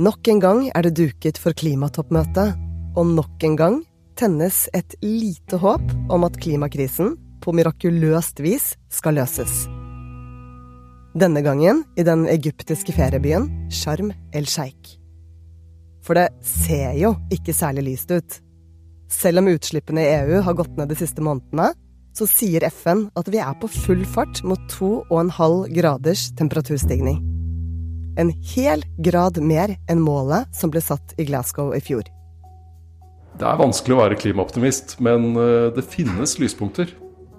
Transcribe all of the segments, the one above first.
Nok en gang er det duket for klimatoppmøte, og nok en gang tennes et lite håp om at klimakrisen på mirakuløst vis skal løses. Denne gangen i den egyptiske feriebyen Sharm el-Sheikh. For det ser jo ikke særlig lyst ut. Selv om utslippene i EU har gått ned de siste månedene, så sier FN at vi er på full fart mot 2,5 graders temperaturstigning. En hel grad mer enn målet som ble satt i Glasgow i fjor. Det er vanskelig å være klimaoptimist, men eh, det finnes lyspunkter.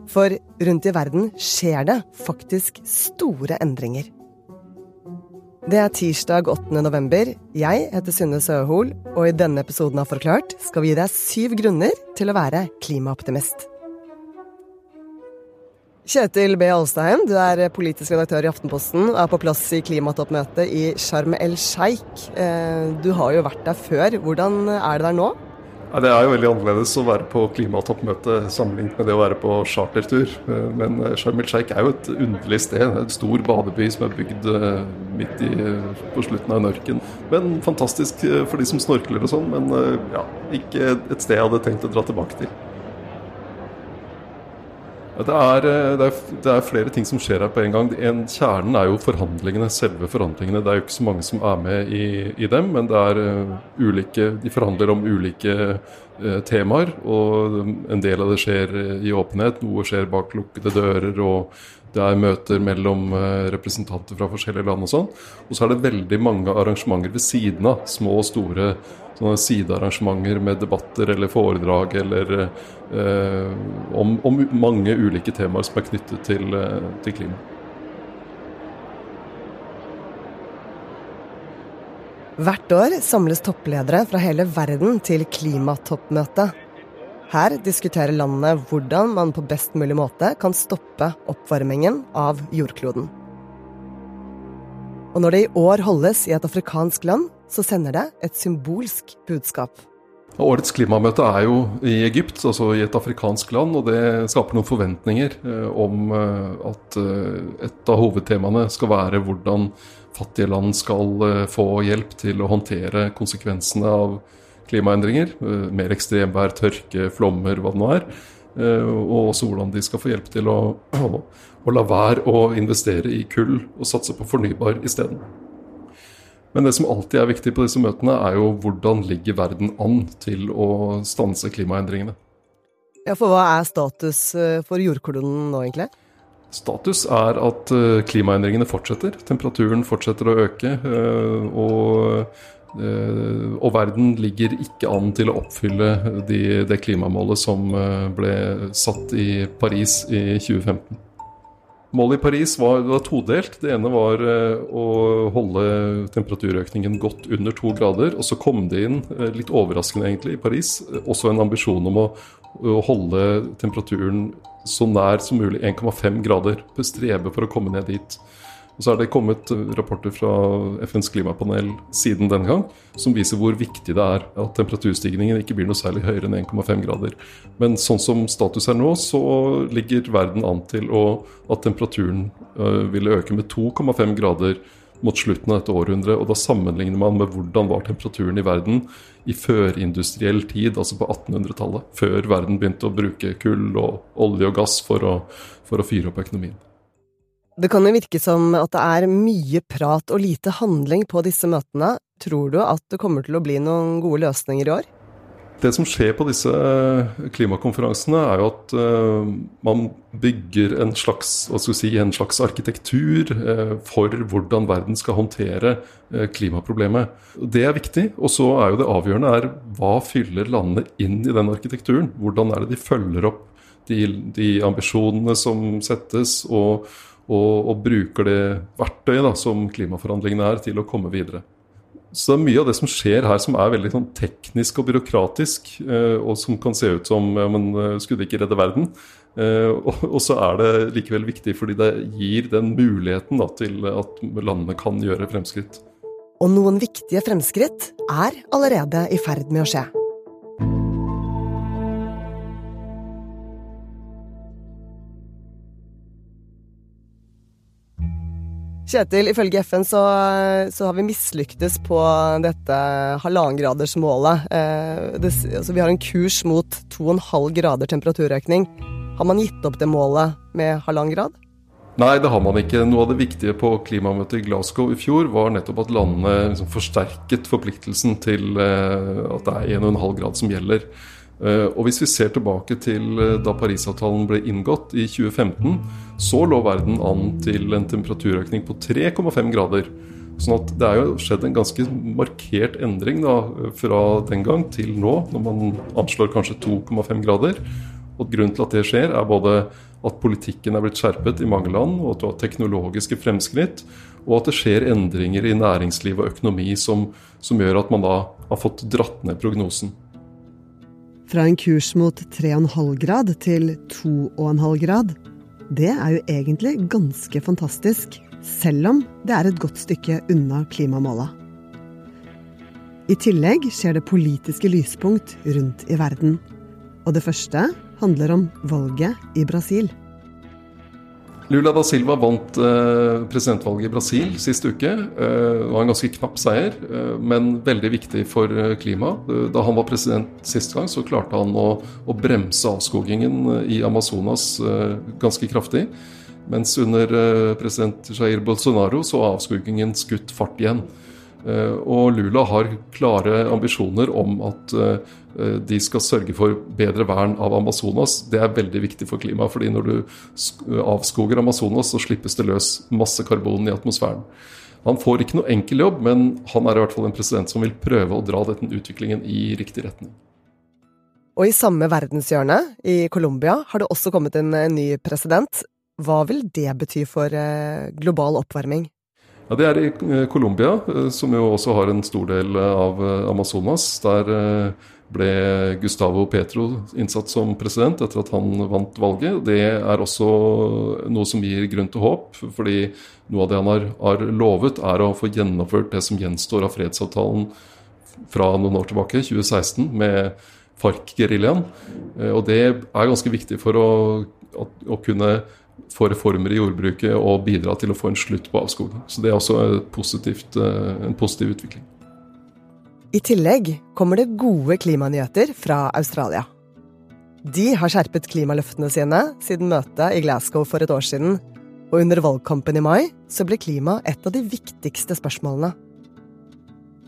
For rundt i verden skjer det faktisk store endringer. Det er tirsdag 8. november. Jeg heter Synne Søhol, og i denne episoden av Forklart skal vi gi deg syv grunner til å være klimaoptimist. Kjetil B. Alstein, du er politisk redaktør i Aftenposten og er på plass i klimatoppmøtet i Sharm el-Sheikh. Eh, du har jo vært der før. Hvordan er det der nå? Det er jo veldig annerledes å være på klimatoppmøte sammenlignet med det å være på chartertur. Eh, men eh, Sharm el-Sheikh er jo et underlig sted. En stor badeby som er bygd midt i, på slutten av en ørken. Men fantastisk for de som snorkler og sånn, men ja, ikke et sted jeg hadde tenkt å dra tilbake til. Det er, eh, det, er, det er, flere ting som skjer her på en gang. En, kjernen er jo forhandlingene, selve forhandlingene. Det er jo ikke så mange som er med i, i dem, men det er uh, ulike De forhandler om ulike uh, temaer. Og en del av det skjer i åpenhet, noe skjer bak lukkede dører. og det er møter mellom representanter fra forskjellige land og sånn. Og så er det veldig mange arrangementer ved siden av. Små og store sidearrangementer med debatter eller foredrag eller eh, om, om, mange ulike temaer som er knyttet til, eh, til klima. Hvert år samles toppledere fra hele verden til klimatoppmøte. Her diskuterer landene hvordan man på best mulig måte kan stoppe oppvarmingen av jordkloden. Og når det i år holdes i et afrikansk land, så sender det et symbolsk budskap. Årets klimamøte er jo i Egypt, altså i et afrikansk land, og det skaper noen forventninger eh, om eh, at eh, et av hovedtemaene skal være hvordan fattige land skal få hjelp til å håndtere konsekvensene av klimaendringer. Mer ekstremvær, tørke, flommer, hva det nå er. Og også hvordan de skal få hjelp til å, å la være å investere i kull og satse på fornybar isteden. Men det som alltid er viktig på disse møtene, er jo hvordan ligger verden an til å stanse klimaendringene. Ja, For hva er status eh, for jordkloden nå, egentlig? Status er at eh, klimaendringene fortsetter. Temperaturen fortsetter å øke. Eh, og, og verden ligger ikke an til å oppfylle de, det klimamålet som ble satt i Paris i 2015. Målet i Paris var, var, todelt. Det ene var å holde temperaturøkningen godt under to grader. Og så kom det inn, litt overraskende egentlig, i Paris, også en ambisjon om å, å, holde temperaturen så nær som mulig 1,5 grader. Strebe for å komme ned dit. Og så er det kommet rapporter fra FNs klimapanel siden den gang som viser hvor viktig det er at temperaturstigningen ikke blir noe særlig høyere enn 1,5 grader. Men sånn som status er nå, så ligger verden an til å, at temperaturen øh, ville øke med 2,5 grader mot slutten av dette århundret. Og da sammenligner man med hvordan var temperaturen i verden i førindustriell tid, altså på 1800-tallet. Før verden begynte å bruke kull og olje og gass for å, for å fyre opp økonomien. Det kan jo virke som at det er mye prat og lite handling på disse møtene. Tror du at det kommer til å bli noen gode løsninger i år? Det som skjer på disse eh, klimakonferansene, er jo at uh, man bygger en slags, si, en slags arkitektur uh, for hvordan verden skal håndtere klimaproblemet. Det er viktig. Og så er jo det avgjørende er hva fyller landene inn i den arkitekturen? Hvordan er det de følger opp de, de ambisjonene som settes? og og, og bruker det verktøyet da, som klimaforhandlingene er, til å komme videre. Så det er mye av det som skjer her som er veldig sånn, teknisk og byråkratisk, eh, og som kan se ut som ja, men eh, skulle ikke redde verden? Eh, og, så er det likevel viktig fordi det gir den muligheten da, til at landene kan gjøre fremskritt. Og noen viktige fremskritt er allerede i ferd med å skje. Kjetil, ifølge FN så, så har vi mislyktes på dette halvannengradersmålet. Eh, altså vi har en kurs mot 2,5 grader temperaturøkning. Har man gitt opp det målet med halvannen grad? Nei, det har man ikke. Noe av det viktige på klimamøtet i Glasgow i fjor var nettopp at landene liksom forsterket forpliktelsen til eh, at det er 1,5 grad som gjelder. Eh, og Hvis vi ser tilbake til eh, da Parisavtalen ble inngått i 2015, så lå verden an til en temperaturøkning på 3,5 grader. Sånn at det er jo skjedd en ganske markert endring da, fra den gang til nå, når man anslår kanskje 2,5 grader. Og Grunnen til at det skjer, er både at politikken er blitt skjerpet i mange land, og at du har teknologiske fremskritt, og at det skjer endringer i næringsliv og økonomi som, som gjør at man da har fått dratt ned prognosen. Fra en kurs mot 3,5 grad til 2,5 grad. Det er jo egentlig ganske fantastisk, selv om det er et godt stykke unna klimamåla. I tillegg skjer det politiske lyspunkt rundt i verden. Og det første handler om valget i Brasil. Lula da Silva vant eh, presidentvalget i Brasil sist uke. Eh, det var en ganske knapp seier, eh, men veldig viktig for klimaet. Da han var president sist gang, så klarte han å, å bremse avskogingen i Amazonas ganske kraftig. Mens under president Jair Bolsonaro så avskogingen skutt fart igjen. Og Lula har klare ambisjoner om at Eh, de skal sørge for bedre vern av Amazonas. Det er veldig viktig for klimaet. fordi når du eh, avskoger Amazonas, så slippes det løs masse karbon i atmosfæren. Han får ikke noe enkel jobb, men han er i hvert fall en president som vil prøve å dra denne utviklingen i riktig retning. Og i samme verdenshjørne, i Colombia, har det også kommet en ny president. Hva vil det bety for eh, global oppvarming? Ja, Det er i Colombia, som jo også har en stor del av Amazonas. Der ble Gustavo Petro innsatt som president etter at han vant valget. Det er også noe som gir grunn til håp, fordi noe av det han har, lovet, er å få gjennomført det som gjenstår av fredsavtalen fra noen år tilbake, 2016, med FARC-geriljaen. Eh, og det er ganske viktig for å, å kunne få reformer i jordbruket og bidra til å få en slutt på avskoging. Så det er også positivt, eh, en positiv utvikling. I tillegg kommer det gode klimanyheter fra Australia. De har skjerpet klimaløftene sine siden møtet i Glasgow for et år siden, og under valgkampen i mai så ble klima et av de viktigste spørsmålene.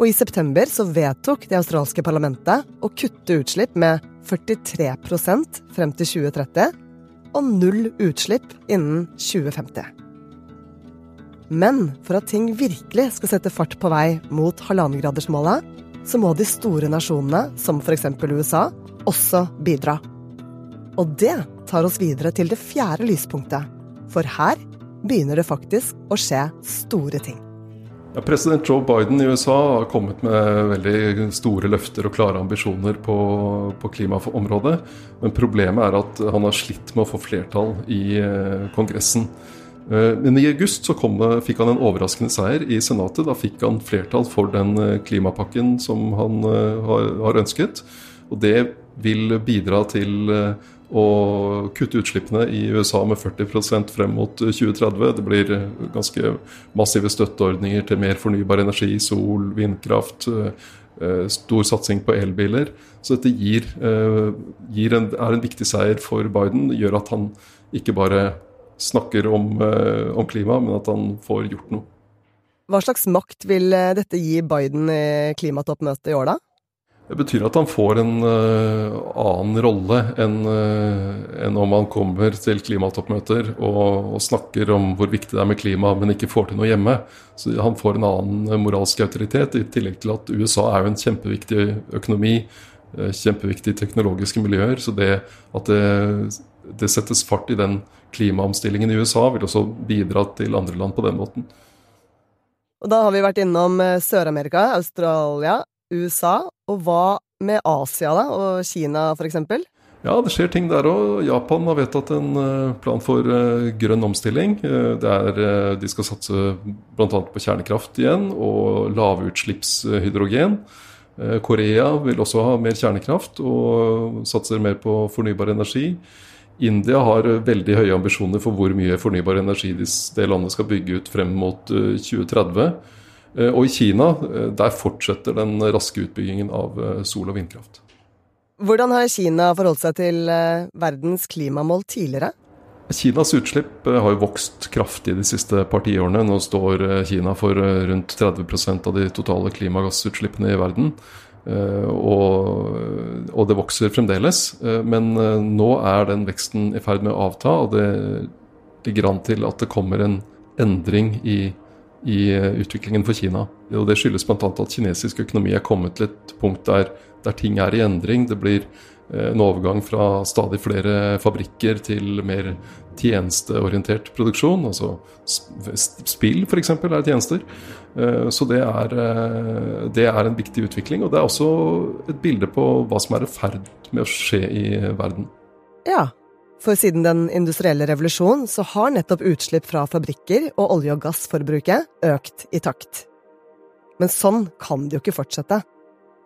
Og i september så vedtok det australske parlamentet å kutte utslipp med 43% frem til 2030, og null utslipp innen 2050. Men for at ting virkelig skal sette fart på vei mot halvannengradersmålet, så må de store nasjonene, som f.eks. USA, også bidra. Og det tar oss videre til det fjerde lyspunktet. For her begynner det faktisk å skje store ting. Ja, president Joe Biden i USA har kommet med veldig store løfter og klare ambisjoner på, på klimaområdet. Men problemet er at han har slitt med å få flertall i eh, Kongressen. Eh, men i august så det, fikk han en overraskende seier i Senatet. Da fikk han flertall for den eh, klimapakken som han har, har ønsket. Og det vil bidra til å kutte utslippene i USA med 40% frem mot 2030. Det blir ganske massive støtteordninger til mer fornybar energi, sol, vindkraft, stor satsing på elbiler. Så dette gir, gir en, er en viktig seier for Biden. Gjør at han ikke bare snakker om, eh, om klima, men at han får gjort noe. Hva slags makt vil eh, dette gi Biden i klimatoppmøtet i år, da? Det betyr at han får en uh, annen rolle enn uh, en om han kommer til klimatoppmøter og, og, snakker om hvor viktig det er med klima, men ikke får til noe hjemme. Så Han får en annen moralsk autoritet, i tillegg til at USA er jo en kjempeviktig økonomi, uh, kjempeviktige teknologiske miljøer. Så det at det, det settes fart i den klimaomstillingen i USA vil også bidra til andre land på den måten. Og Da har vi vært innom eh, Sør-Amerika, Australia, USA. Og hva med Asia da, og Kina f.eks.? Ja, det skjer ting der òg. Japan har vedtatt en eh, plan for eh, grønn omstilling. Der de skal satse bl.a. på kjernekraft igjen, og lavutslippshydrogen. Korea vil også ha mer kjernekraft og satser mer på fornybar energi. India har veldig høye ambisjoner for hvor mye fornybar energi det landet skal bygge ut frem mot 2030. Og i Kina der fortsetter den raske utbyggingen av sol- og vindkraft. Hvordan har Kina forholdt seg til verdens klimamål tidligere? Kinas utslipp har jo vokst kraftig de siste par tiårene. Nå står Kina for rundt 30% av de totale klimagassutslippene i verden. Eh, og, og, det vokser fremdeles. Eh, men eh, nå er den veksten i ferd med å avta, og det ligger an til at det kommer en endring i, i utviklingen for Kina. Og Det skyldes bl.a. at kinesisk økonomi er kommet til et punkt der, der ting er i endring. Det blir en overgang fra stadig flere fabrikker til mer tjenesteorientert produksjon. Altså spill f.eks. er tjenester. Eh, så det er, eh, det er, en viktig utvikling. Og det er også et bilde på hva som er i ferd med å skje i verden. Ja, for siden den industrielle revolusjonen så har nettopp utslipp fra fabrikker og olje- og gassforbruket økt i takt. Men sånn kan det jo ikke fortsette.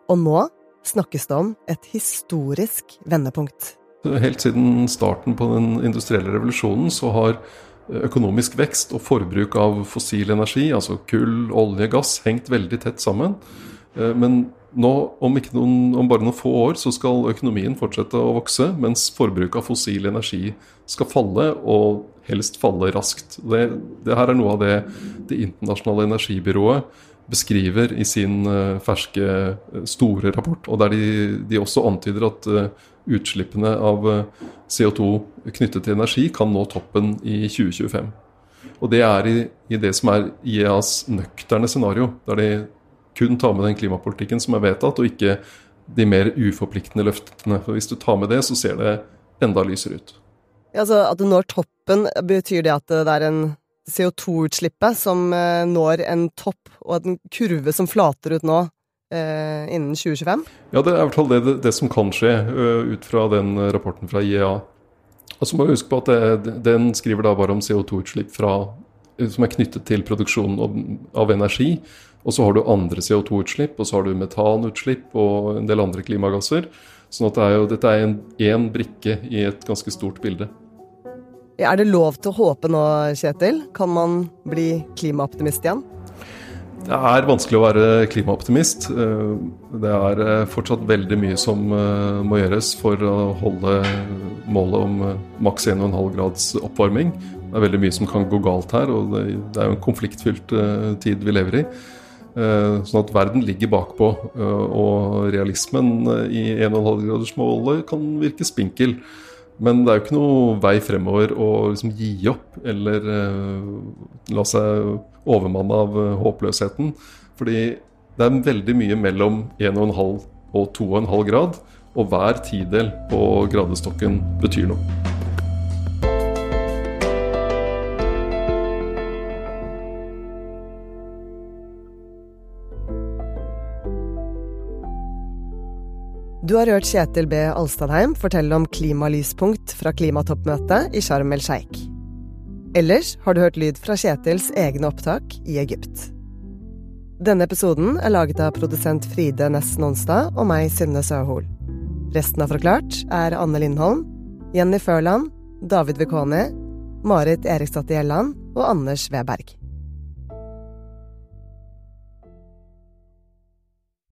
Og nå snakkes det om et historisk vendepunkt. Helt siden starten på den industrielle revolusjonen så har økonomisk vekst og forbruk av fossil energi, altså kull, olje, gass, hengt veldig tett sammen. Eh, men nå, om, noen, om, bare noen få år, så skal økonomien fortsette å vokse, mens forbruket av fossil energi skal falle, og helst falle raskt. Det, det her er noe av det Det internasjonale energibyrået beskriver i sin uh, ferske, uh, store rapport, og der de, de også antyder at uh, utslippene av CO2 knyttet til energi kan nå toppen i 2025. Og det er i, i det som er IEAs nøkterne scenario, der de kun tar med den klimapolitikken som er vedtatt, og ikke de mer uforpliktende løftene. For Hvis du tar med det, så ser det enda lysere ut. Ja, altså At du når toppen, betyr det at det er en CO2-utslippet som eh, når en topp, og en kurve som flater ut nå eh, innen 2025? Ja, det er i hvert fall det, det, som kan skje, uh, ut fra den rapporten fra IEA. Og så må vi huske på at det, Den skriver da bare om CO2-utslipp som er knyttet til produksjonen av energi. Og så har du andre CO2-utslipp, og så har du metanutslipp og en del andre klimagasser. Sånn at det er jo, dette er én brikke i et ganske stort bilde. Er det lov til å håpe nå, Kjetil? Kan man bli klimaoptimist igjen? Det er vanskelig å være klimaoptimist. Eh, det er eh, fortsatt veldig mye som eh, må gjøres for å holde målet om maks 1,5 grads oppvarming. Det er veldig mye som kan gå galt her, og det er jo en konfliktfylt tid vi lever i. Sånn at verden ligger bakpå, og realismen i 1,5-gradersmålet kan virke spinkel. Men det er jo ikke noe vei fremover å liksom gi opp eller la seg overmanne av håpløsheten. Fordi det er veldig mye mellom 1,5 og 2,5 grad, og hver tidel på gradestokken betyr noe. Du har hørt Kjetil B. Alstadheim fortelle om klimalyspunkt fra klimatoppmøtet i Sharm el Sheikh. Ellers har du hørt lyd fra Kjetils egne opptak i Egypt. Denne episoden er laget av produsent Fride Næss Nonstad og meg, Synne Søhol. Resten av Forklart er Anne Lindholm, Jenny Førland, David Wekoni, Marit Eriksdatter Gjelland og Anders Weberg.